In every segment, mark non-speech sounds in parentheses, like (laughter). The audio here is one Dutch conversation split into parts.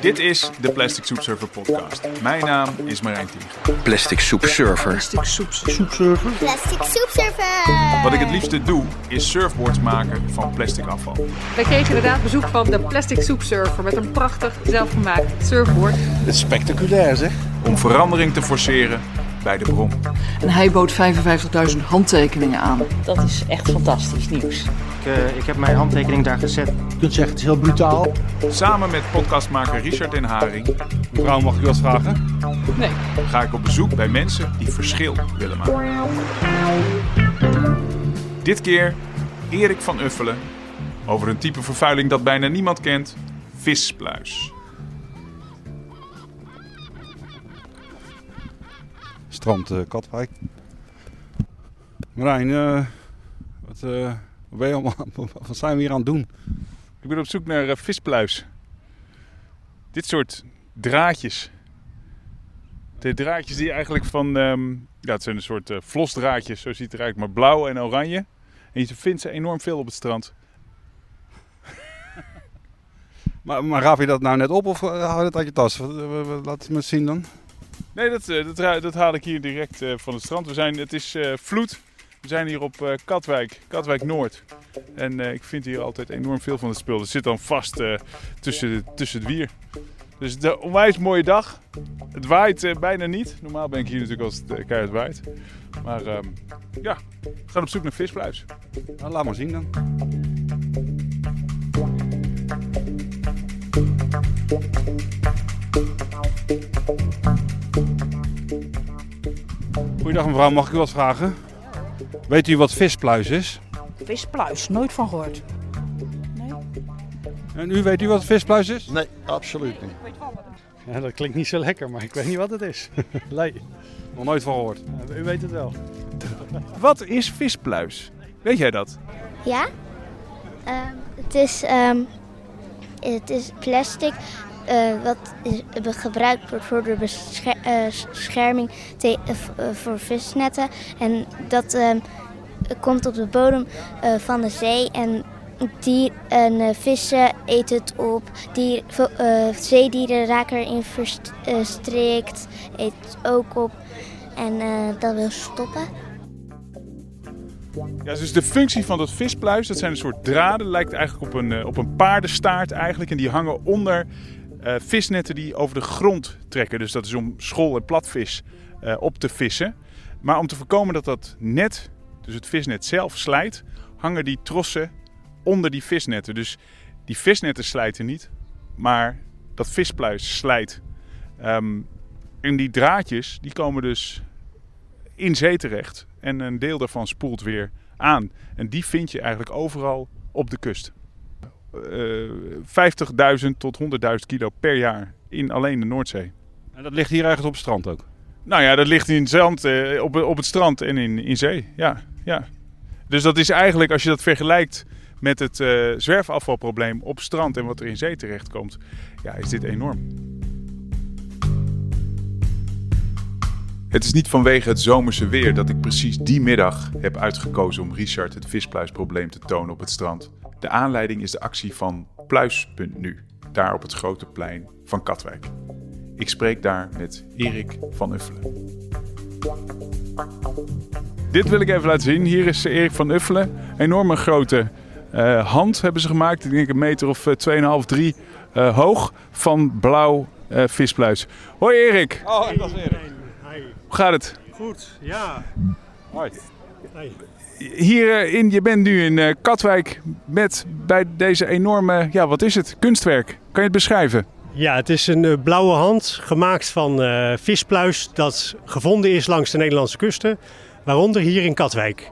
Dit is de Plastic Soup Server podcast. Mijn naam is Marijn Tiegen. Plastic Soup Server. Plastic soep, soepserver. Plastic soepserver. Wat ik het liefste doe, is surfboards maken van plastic afval. Wij kregen inderdaad bezoek van de Plastic Soup Surfer met een prachtig zelfgemaakt surfboard. Het is spectaculair zeg. Om verandering te forceren bij de bron. En hij bood 55.000 handtekeningen aan. Dat is echt fantastisch nieuws. Ik, eh, ik heb mijn handtekening daar gezet. Je kunt zeggen het is heel brutaal. Samen met podcastmaker Richard den Haring Mevrouw, mag ik u wat vragen? Nee, ga ik op bezoek bij mensen die verschil willen maken. Dit keer Erik van Uffelen over een type vervuiling dat bijna niemand kent: vispluis. Strand eh, Katwijk. Marijn, eh, wat, eh, wat ben je allemaal, (laughs) wat zijn we hier aan het doen? Ik ben op zoek naar vispluis. Dit soort draadjes. De draadjes die eigenlijk van... ehm, ja, het zijn een soort eh, vlosdraadjes, zo ziet het eruit, maar blauw en oranje. En je vindt ze enorm veel op het strand. (laughs) Maar, maar raap je dat nou net op of hou je dat uit je tas? Laat het me zien dan. Nee, dat, eh, dat, dat haal ik hier direct eh, van het strand. We zijn, het is eh, vloed. We zijn hier op Katwijk, Katwijk Noord. En ik vind hier altijd enorm veel van het spul. Het zit dan vast tussen, de- tussen het wier. Dus is een onwijs mooie dag. Het waait bijna niet. Normaal ben ik hier natuurlijk als het keihard waait. Maar ehm, ja, we gaan op zoek naar vispluis. Nou, laat maar zien dan. Goeiedag mevrouw, mag ik u wat vragen? Weet u wat vispluis is? Vispluis, nooit van gehoord. En u weet u wat vispluis is? Nee, absoluut niet. Ja, dat klinkt niet zo lekker, maar ik weet niet wat het is. (laughs) nee, Nog nooit van gehoord. u weet het wel. (laughs) Wat is vispluis? Weet jij dat? Ja? Ehm, het, is, ehm, het is plastic eh, wat is, eh, gebruikt wordt voor de bescher- bescherming eh, voor visnetten. En dat komt op de bodem van de zee en dier, en, vissen eten het op. Eh, zeedieren raken erin verstrikt, eten het ook op. En dat wil stoppen. Ja, dus de functie van dat vispluis, dat zijn een soort draden, lijkt eigenlijk op een, op een paardenstaart eigenlijk. En die hangen onder eh, visnetten die over de grond trekken. Dus dat is om school en platvis eh, op te vissen. Maar om te voorkomen dat dat net, dus het visnet zelf slijt, hangen die trossen onder die visnetten. Dus die visnetten slijten niet, maar dat vispluis slijt. Ehm, en die draadjes, die komen dus in zee terecht. En een deel daarvan spoelt weer aan. En die vind je eigenlijk overal op de kust. Eh 50.000 tot 100.000 kilo per jaar in alleen de Noordzee. En dat ligt hier ergens op het strand ook. Nou ja, dat ligt in zand, eh, op, op het strand en in, in zee. Ja, ja. Dus dat is eigenlijk, als je dat vergelijkt met het eh, zwerfafvalprobleem op strand en wat er in zee terechtkomt, ja, is dit enorm. Het is niet vanwege het zomerse weer dat ik precies die middag heb uitgekozen om Richard het vispluisprobleem te tonen op het strand. De aanleiding is de actie van Pluis.nu, daar op het grote plein van Katwijk. Ik spreek daar met Erik van Uffelen. Dit wil ik even laten zien. Hier is Erik van Uffelen. Enorme grote eh, hand hebben ze gemaakt. Ik denk een meter of eh, 2,5, 3 eh, hoog van blauw eh, vispluis. Hoi Erik, Oh, dat is Erik. hoe gaat het? Goed, ja. Hoi. Hier eh, in, je bent nu in eh, Katwijk met bij deze enorme, ja wat is het, kunstwerk. Kan je het beschrijven? Ja, het is een eh, blauwe hand gemaakt van vispluis dat gevonden is langs de Nederlandse kusten, waaronder hier in Katwijk.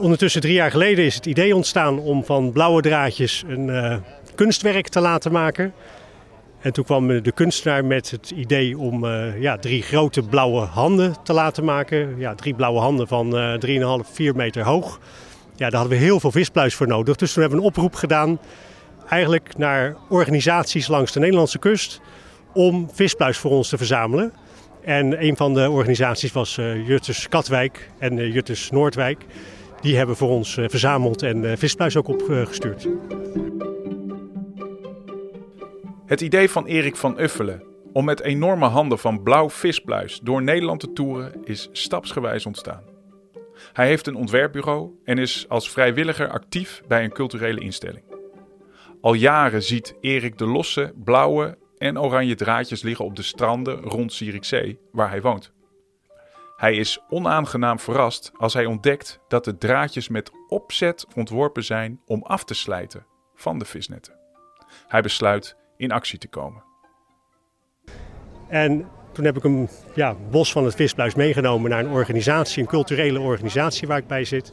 Ondertussen drie jaar geleden is het idee ontstaan om van blauwe draadjes een kunstwerk te laten maken. En toen kwam de kunstenaar met het idee om eh, ja, drie grote blauwe handen te laten maken. Ja, drie blauwe handen van eh 3,5, 4 meter hoog. Ja, daar hadden we heel veel vispluis voor nodig. Dus toen hebben we een oproep gedaan eigenlijk naar organisaties langs de Nederlandse kust om vispluis voor ons te verzamelen. En een van de organisaties was eh, Jutters Katwijk en eh, Jutters Noordwijk. Die hebben voor ons verzameld en vispluis ook opgestuurd. Het idee van Erik van Uffelen om met enorme handen van blauw vispluis door Nederland te toeren is stapsgewijs ontstaan. Hij heeft een ontwerpbureau en is als vrijwilliger actief bij een culturele instelling. Al jaren ziet Erik de losse, blauwe en oranje draadjes liggen op de stranden rond Zierikzee, waar hij woont. Hij is onaangenaam verrast als hij ontdekt dat de draadjes met opzet ontworpen zijn om af te slijten van de visnetten. Hij besluit in actie te komen. En toen heb ik hem ja, bos van het vispluis meegenomen naar een organisatie, een culturele organisatie waar ik bij zit.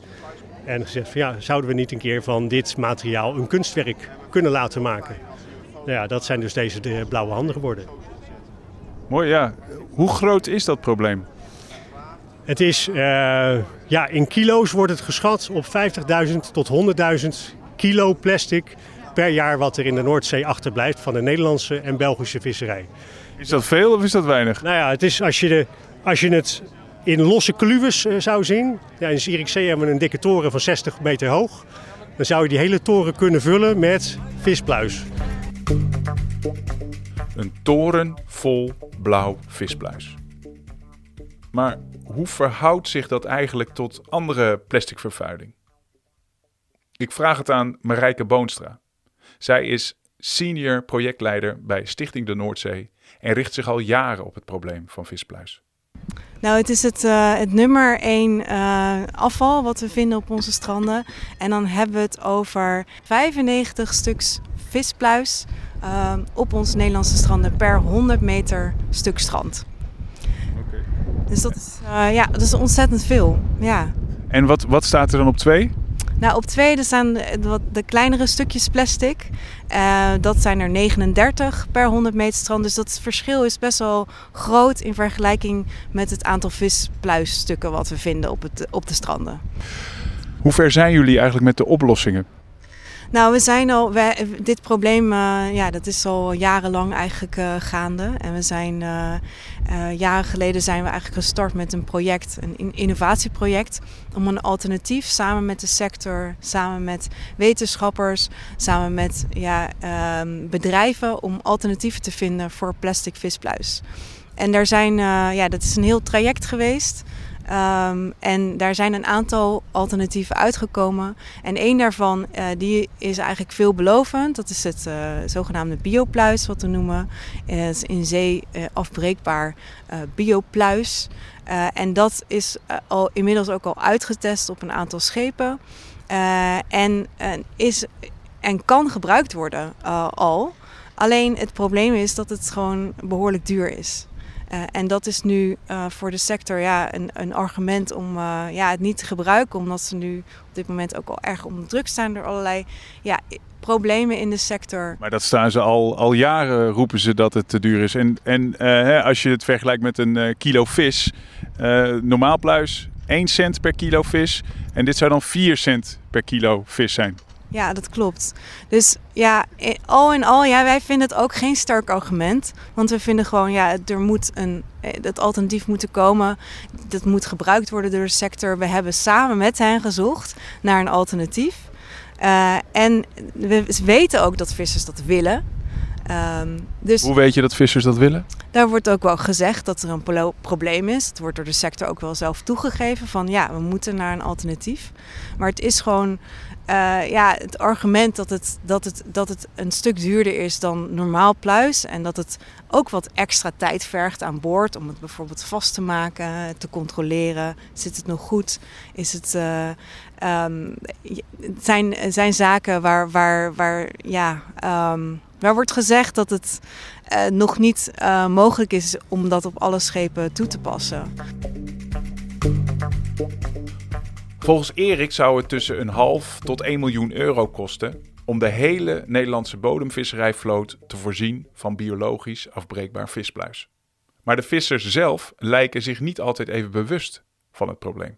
En gezegd van ja, zouden we niet een keer van dit materiaal een kunstwerk kunnen laten maken? Nou ja, dat zijn dus deze de blauwe handen geworden. Mooi ja. Hoe groot is dat probleem? Het is, uh, ja, in kilo's wordt het geschat op 50.000 tot 100.000 kilo plastic per jaar wat er in de Noordzee achterblijft van de Nederlandse en Belgische visserij. Is dat veel of is dat weinig? Nou ja, het is als je, de, als je het in losse kluwes uh, zou zien. Ja, in Zierikzee hebben we een dikke toren van 60 meter hoog. Dan zou je die hele toren kunnen vullen met vispluis. Een toren vol blauw vispluis. Maar hoe verhoudt zich dat eigenlijk tot andere plastic vervuiling? Ik vraag het aan Marijke Boonstra. Zij is senior projectleider bij Stichting de Noordzee en richt zich al jaren op het probleem van vispluis. Nou, het is het, uh, het nummer één uh, afval wat we vinden op onze stranden. En dan hebben we het over 95 stuks vispluis uh, op onze Nederlandse stranden per 100 meter stuk strand. Okay. Dus dat is, ja, dat is ontzettend veel. Ja. En wat, wat staat er dan op twee? Nou, op twee staan de, de kleinere stukjes plastic. Uh, dat zijn er 39 per 100 meter strand. Dus dat verschil is best wel groot in vergelijking met het aantal vispluisstukken wat we vinden op, het, op de stranden. Hoe ver zijn jullie eigenlijk met de oplossingen? Nou, we zijn al, wij, dit probleem, uh, ja, dat is al jarenlang eigenlijk uh, gaande. En we zijn, uh, jaren geleden zijn we eigenlijk gestart met een project, een innovatieproject, om een alternatief samen met de sector, samen met wetenschappers, samen met ja, ehm, bedrijven, om alternatieven te vinden voor plastic vispluis. En daar zijn, ja, dat is een heel traject geweest. Um, en daar zijn een aantal alternatieven uitgekomen. En één daarvan uh, die is eigenlijk veelbelovend. Dat is het uh, zogenaamde biopluis, wat we noemen. Het is in zee afbreekbaar biopluis. en dat is al, inmiddels ook al uitgetest op een aantal schepen. en, is, en kan gebruikt worden al. Alleen het probleem is dat het gewoon behoorlijk duur is. Uh, en dat is nu uh, voor de sector ja, een, een argument om uh, ja, het niet te gebruiken, omdat ze nu op dit moment ook al erg onder druk staan door allerlei ja, problemen in de sector. Maar dat staan ze al, al jaren, roepen ze dat het te duur is. En, en hè, als je het vergelijkt met een kilo vis, normaal pluis 1 cent per kilo vis. En dit zou dan 4 cent per kilo vis zijn. Ja, dat klopt. Dus ja, al in al, ja, wij vinden het ook geen sterk argument. Want we vinden gewoon, ja, er moet een, het alternatief moeten komen. Dat moet gebruikt worden door de sector. We hebben samen met hen gezocht naar een alternatief. Uh, en we weten ook dat vissers dat willen. Um, dus Hoe weet je dat vissers dat willen? Daar wordt ook wel gezegd dat er een probleem is. Het wordt door de sector ook wel zelf toegegeven van ja, we moeten naar een alternatief. Maar het is gewoon uh, ja, het argument dat het, dat, het, dat het een stuk duurder is dan normaal pluis. En dat het ook wat extra tijd vergt aan boord om het bijvoorbeeld vast te maken, te controleren. Zit het nog goed? Is het, uh, um, zijn, zijn zaken waar, waar, waar, ja, um, waar wordt gezegd dat het uh, nog niet uh, mogelijk is om dat op alle schepen toe te passen. Volgens Erik zou het tussen een half tot 1 miljoen euro kosten om de hele Nederlandse bodemvisserijvloot te voorzien van biologisch afbreekbaar vispluis. Maar de vissers zelf lijken zich niet altijd even bewust van het probleem.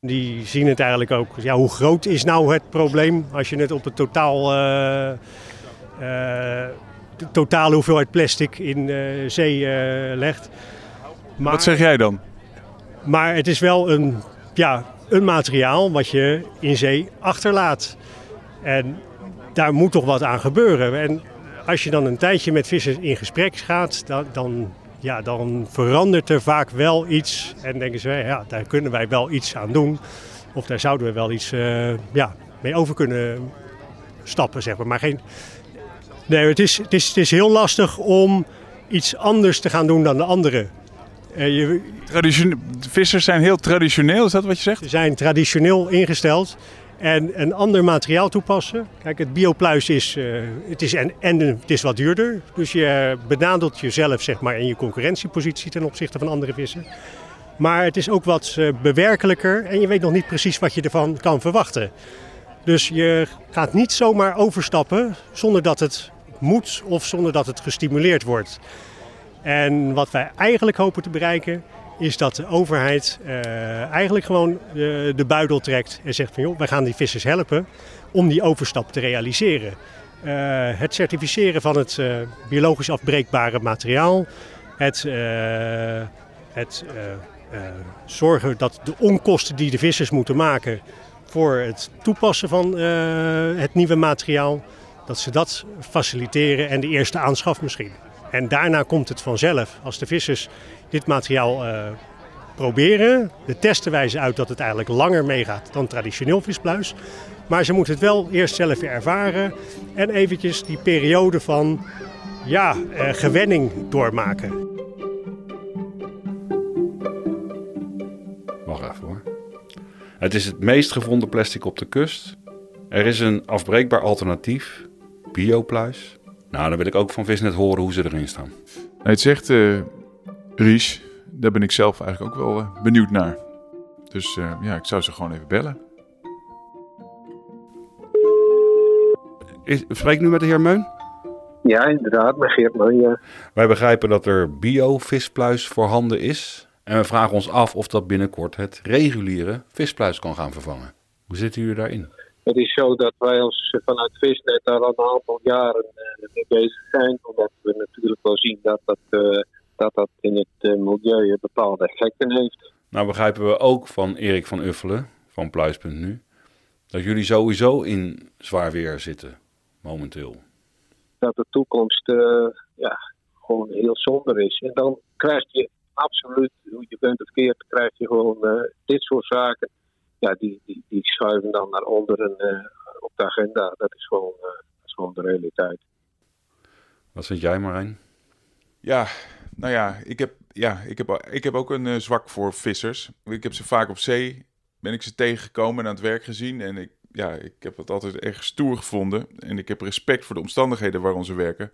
Die zien het eigenlijk ook. Ja, hoe groot is nou het probleem als je het op het totaal, uh, de totale hoeveelheid plastic in uh, zee legt? Maar, Wat zeg jij dan? Maar het is wel een, ja, een materiaal wat je in zee achterlaat. En daar moet toch wat aan gebeuren. En als je dan een tijdje met vissers in gesprek gaat, dan, dan, ja, dan verandert er vaak wel iets. En denken ze, ja, daar kunnen wij wel iets aan doen. Of daar zouden we wel iets uh, ja, mee over kunnen stappen, zeg maar. maar geen... Nee, het is, het, is, het is heel lastig om iets anders te gaan doen dan de anderen. Uh, je... Vissers zijn heel traditioneel, is dat wat je zegt? Ze zijn traditioneel ingesteld en een ander materiaal toepassen. Kijk, het biopluis is, uh, het is, en, en het is wat duurder. Dus je benadelt jezelf zeg maar, in je concurrentiepositie ten opzichte van andere vissen. Maar het is ook wat uh, bewerkelijker en je weet nog niet precies wat je ervan kan verwachten. Dus je gaat niet zomaar overstappen zonder dat het moet of zonder dat het gestimuleerd wordt. En wat wij eigenlijk hopen te bereiken is dat de overheid uh, eigenlijk gewoon de, de buidel trekt en zegt van joh, wij gaan die vissers helpen om die overstap te realiseren. Uh, het certificeren van het biologisch afbreekbare materiaal, het, het zorgen dat de onkosten die de vissers moeten maken voor het toepassen van het nieuwe materiaal, dat ze dat faciliteren en de eerste aanschaf misschien. En daarna komt het vanzelf. Als de vissers dit materiaal uh, proberen, de testen wijzen uit dat het eigenlijk langer meegaat dan traditioneel vispluis. Maar ze moeten het wel eerst zelf ervaren en eventjes die periode van ja, uh, gewenning doormaken. Wacht even hoor. Het is het meest gevonden plastic op de kust. Er is een afbreekbaar alternatief, biopluis. Nou, dan wil ik ook van Visnet horen hoe ze erin staan. Het zegt, uh, Ries, daar ben ik zelf eigenlijk ook wel uh, benieuwd naar. Dus uh, ja, ik zou ze gewoon even bellen. Is, spreek ik nu met de heer Meun? Ja, inderdaad, met Geert Meun, ja. Wij begrijpen dat er bio-vispluis voorhanden is. En we vragen ons af of dat binnenkort het reguliere vispluis kan gaan vervangen. Hoe zitten jullie daarin? Het is zo dat wij als vanuit Visnet daar al een aantal jaren uh, mee bezig zijn. Omdat we natuurlijk wel zien dat dat, uh, dat, dat in het milieu bepaalde effecten heeft. Nou begrijpen we ook van Erik van Uffelen van Pluis.nu dat jullie sowieso in zwaar weer zitten momenteel. Dat de toekomst ja, gewoon heel somber is. En dan krijg je absoluut, hoe je bent of keert, krijg je gewoon dit soort zaken ja, die, die, die schuiven dan naar onderen uh, op de agenda. Dat is, gewoon, uh, dat is gewoon de realiteit. Wat vind jij, Marijn? Ja, nou ja, ik heb, ja, ik heb, ik heb ook een uh, zwak voor vissers. Ik heb ze vaak op zee, ben ik ze tegengekomen en aan het werk gezien. En ik, ja, ik heb het altijd erg stoer gevonden. En ik heb respect voor de omstandigheden waarom ze werken.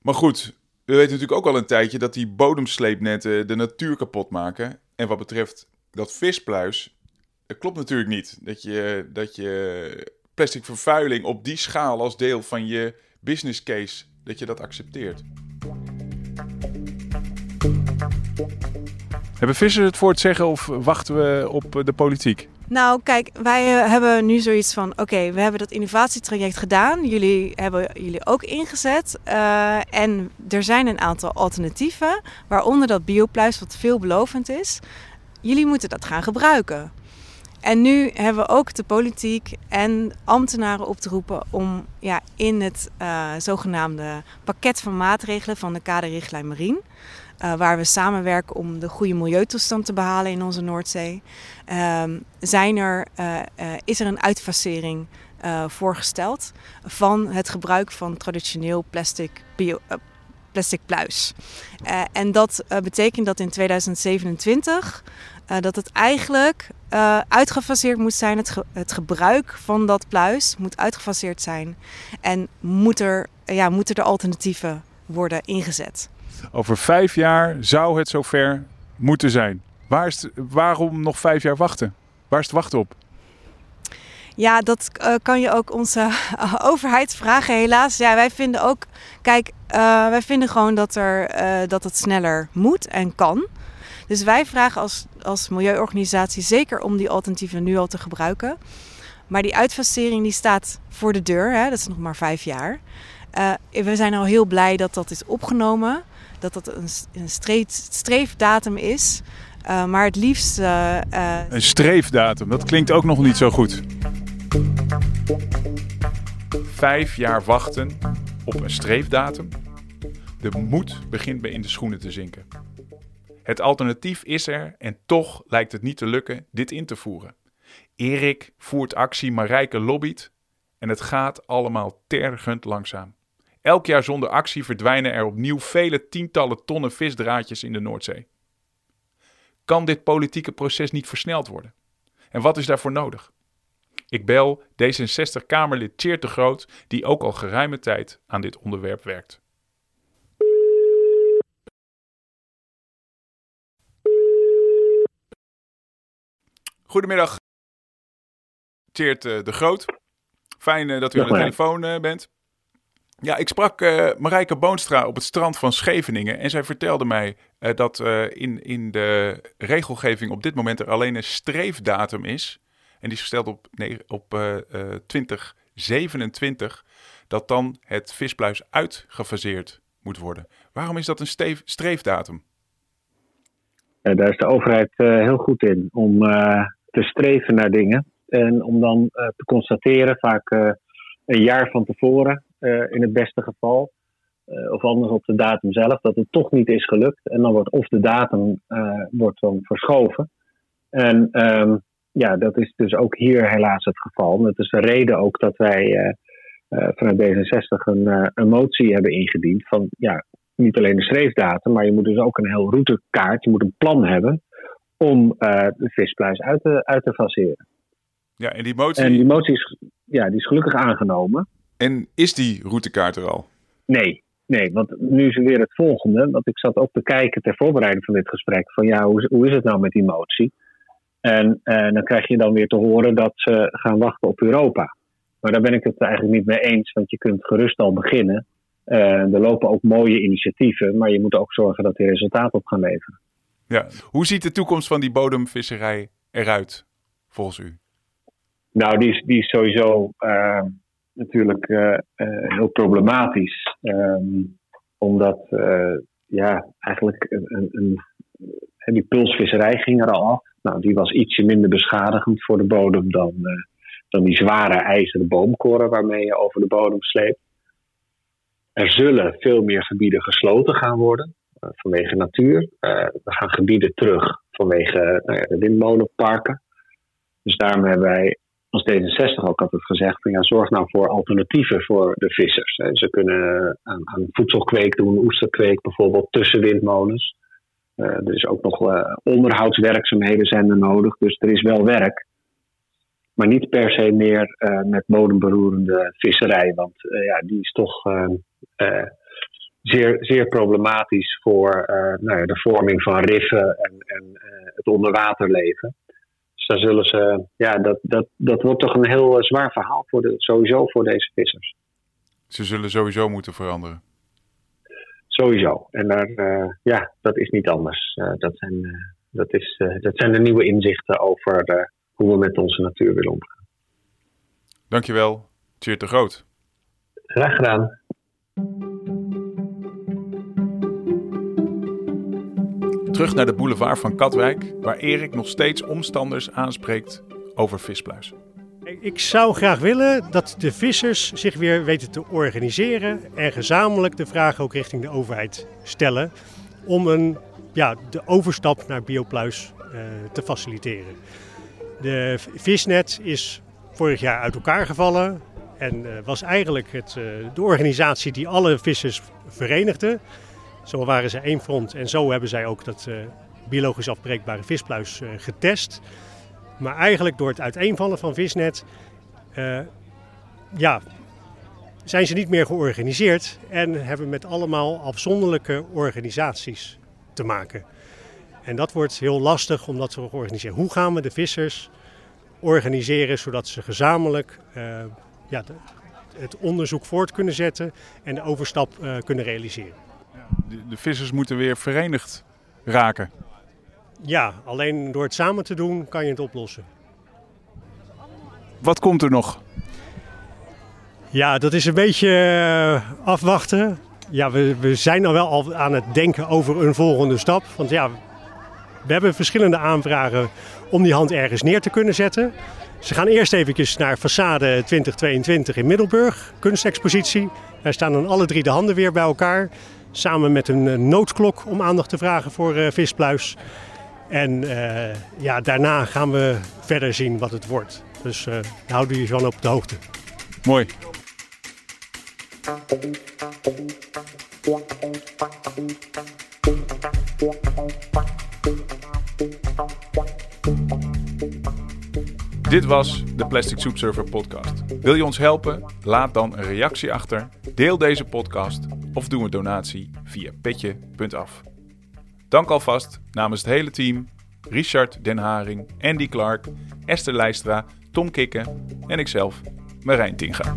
Maar goed, we weten natuurlijk ook al een tijdje dat die bodemsleepnetten de natuur kapot maken. En wat betreft dat vispluis, dat klopt natuurlijk niet. Dat je, dat je plastic vervuiling op die schaal als deel van je business case, dat je dat accepteert. Hebben vissers het voor het zeggen of wachten we op de politiek? Nou, kijk, wij uh, hebben nu zoiets van: oké, we hebben dat innovatietraject gedaan. Jullie hebben jullie ook ingezet. Uh, en er zijn een aantal alternatieven, waaronder dat biopluis, wat veelbelovend is. Jullie moeten dat gaan gebruiken. En nu hebben we ook de politiek en ambtenaren op te roepen om ja, in het uh, zogenaamde pakket van maatregelen van de kaderrichtlijn Marine, uh, waar we samenwerken om de goede milieutoestand te behalen in onze Noordzee, uh, zijn er, uh, is er een uitfasering voorgesteld van het gebruik van traditioneel plastic plastic pluis. En dat betekent dat in 2027 uh, dat het eigenlijk uitgefaseerd moet zijn. Het, ge het, gebruik van dat pluis moet uitgefaseerd zijn. En moet er, ja, moeten er alternatieven worden ingezet. Over vijf jaar zou het zover moeten zijn. Waar is het, waarom nog vijf jaar wachten? Waar is het wachten op? Ja, dat uh, kan je ook onze uh, (laughs) overheid vragen. Helaas, ja, wij vinden ook, kijk, uh, wij vinden gewoon dat, er, dat het sneller moet en kan. Dus wij vragen als, als milieuorganisatie zeker om die alternatieven nu al te gebruiken. Maar die uitfasering die staat voor de deur, hè, dat is nog maar vijf jaar. we zijn al heel blij dat dat is opgenomen, dat dat een, een streef, streefdatum is. Uh, maar het liefst. Uh... Een streefdatum, dat klinkt ook nog niet zo goed. Vijf jaar wachten op een streefdatum. De moed begint bij in de schoenen te zinken. Het alternatief is er en toch lijkt het niet te lukken dit in te voeren. Erik voert actie, Marijke lobbyt en het gaat allemaal tergend langzaam. Elk jaar zonder actie verdwijnen er opnieuw vele tientallen tonnen visdraadjes in de Noordzee. Kan dit politieke proces niet versneld worden? En wat is daarvoor nodig? Ik bel D66-Kamerlid Tjeerd de Groot, die ook al geruime tijd aan dit onderwerp werkt. Goedemiddag, Tjeerd eh, de Groot. Fijn eh, dat u aan de telefoon eh, bent. Ja, ik sprak Marijke Boonstra op het strand van Scheveningen. En zij vertelde mij dat in, in de regelgeving op dit moment er alleen een streefdatum is. En die is gesteld op, nee, op 2027. Dat dan het vispluis uitgefaseerd moet worden. Waarom is dat een steef, streefdatum? daar is de overheid heel goed in. Om te streven naar dingen. En om dan uh, te constateren, vaak uh, een jaar van tevoren, uh, in het beste geval, of anders op de datum zelf, dat het toch niet is gelukt. En dan wordt of de datum wordt dan verschoven. En um, ja, dat is dus ook hier helaas het geval. Dat is de reden ook dat wij vanuit D66 een, een motie hebben ingediend. Van ja, niet alleen de schreefdatum, maar je moet dus ook een heel routekaart, je moet een plan hebben om uh, de vispluis uit te, uit te faseren. Ja, en die motie... En die motie is, ja, die is gelukkig aangenomen. En is die routekaart er al? Nee, nee, want nu is er weer het volgende. Want ik zat ook te kijken ter voorbereiding van dit gesprek. Van ja, hoe, hoe is het nou met die motie? En, en eh, dan krijg je dan weer te horen dat ze gaan wachten op Europa. Maar daar ben ik het eigenlijk niet mee eens. Want je kunt gerust al beginnen. Uh, er lopen ook mooie initiatieven. Maar je moet ook zorgen dat die resultaat op gaan leveren. Ja. Hoe ziet de toekomst van die bodemvisserij eruit, volgens u? Nou, die is, die is sowieso uh, natuurlijk uh, uh, heel problematisch. Um, omdat, ja, eigenlijk een, een, die pulsvisserij ging er al af. Nou, die was ietsje minder beschadigend voor de bodem dan, dan die zware ijzeren boomkoren waarmee je over de bodem sleept. Er zullen veel meer gebieden gesloten gaan worden. Eh, vanwege natuur. Eh, we gaan gebieden terug vanwege de windmolenparken. Dus daarom hebben wij als D66 ook altijd gezegd: van, ja, zorg nou voor alternatieven voor de vissers. Ze kunnen aan, aan voedselkweek doen, oesterkweek bijvoorbeeld tussen windmolens. Er is ook nog onderhoudswerkzaamheden zijn er nodig, dus er is wel werk. Maar niet per se meer met bodemberoerende visserij, want ja, die is toch zeer, zeer problematisch voor uh, nou ja, de vorming van riffen en, en uh, het onderwaterleven. Dus daar zullen ze, ja, dat, dat, dat wordt toch een heel uh, zwaar verhaal voor de, sowieso voor deze vissers. Ze zullen sowieso moeten veranderen. Sowieso. En daar, ja, dat is niet anders. dat, zijn, dat, is, dat zijn de nieuwe inzichten over hoe we met onze natuur willen omgaan. Dankjewel, Tjeerd de Groot. Graag gedaan. Terug naar de boulevard van Katwijk, waar Erik nog steeds omstanders aanspreekt over vispluis. Ik zou graag willen dat de vissers zich weer weten te organiseren en gezamenlijk de vraag ook richting de overheid stellen om een, ja, de overstap naar biopluis uh, te faciliteren. De visnet is vorig jaar uit elkaar gevallen en uh, was eigenlijk het, uh, de organisatie die alle vissers verenigde. Zo waren ze één front en zo hebben zij ook dat uh, biologisch afbreekbare vispluis uh, getest. Maar eigenlijk door het uiteenvallen van visnet uh, ja, zijn ze niet meer georganiseerd en hebben met allemaal afzonderlijke organisaties te maken. En dat wordt heel lastig om dat te organiseren. Hoe gaan we de vissers organiseren zodat ze gezamenlijk ja, het onderzoek voort kunnen zetten en de overstap kunnen realiseren? De vissers moeten weer verenigd raken. Ja, alleen door het samen te doen kan je het oplossen. Wat komt er nog? Ja, dat is een beetje uh, afwachten. Ja, we, we zijn al wel al aan het denken over een volgende stap. Want ja, We hebben verschillende aanvragen om die hand ergens neer te kunnen zetten. Ze gaan eerst even naar façade 2022 in Middelburg, kunstexpositie. Daar staan dan alle drie de handen weer bij elkaar. Samen met een noodklok om aandacht te vragen voor uh, vispluis. En uh, ja, daarna gaan we verder zien wat het wordt. Dus uh, houden jullie gewoon op de hoogte. Mooi. Dit was de Plastic Soup Server podcast. Wil je ons helpen? Laat dan een reactie achter, deel deze podcast of doe een donatie via petje.af. Dank alvast namens het hele team, Richard Den Haring, Andy Clark, Esther Leistra, Tom Kikken en ikzelf, Marijn Tinga.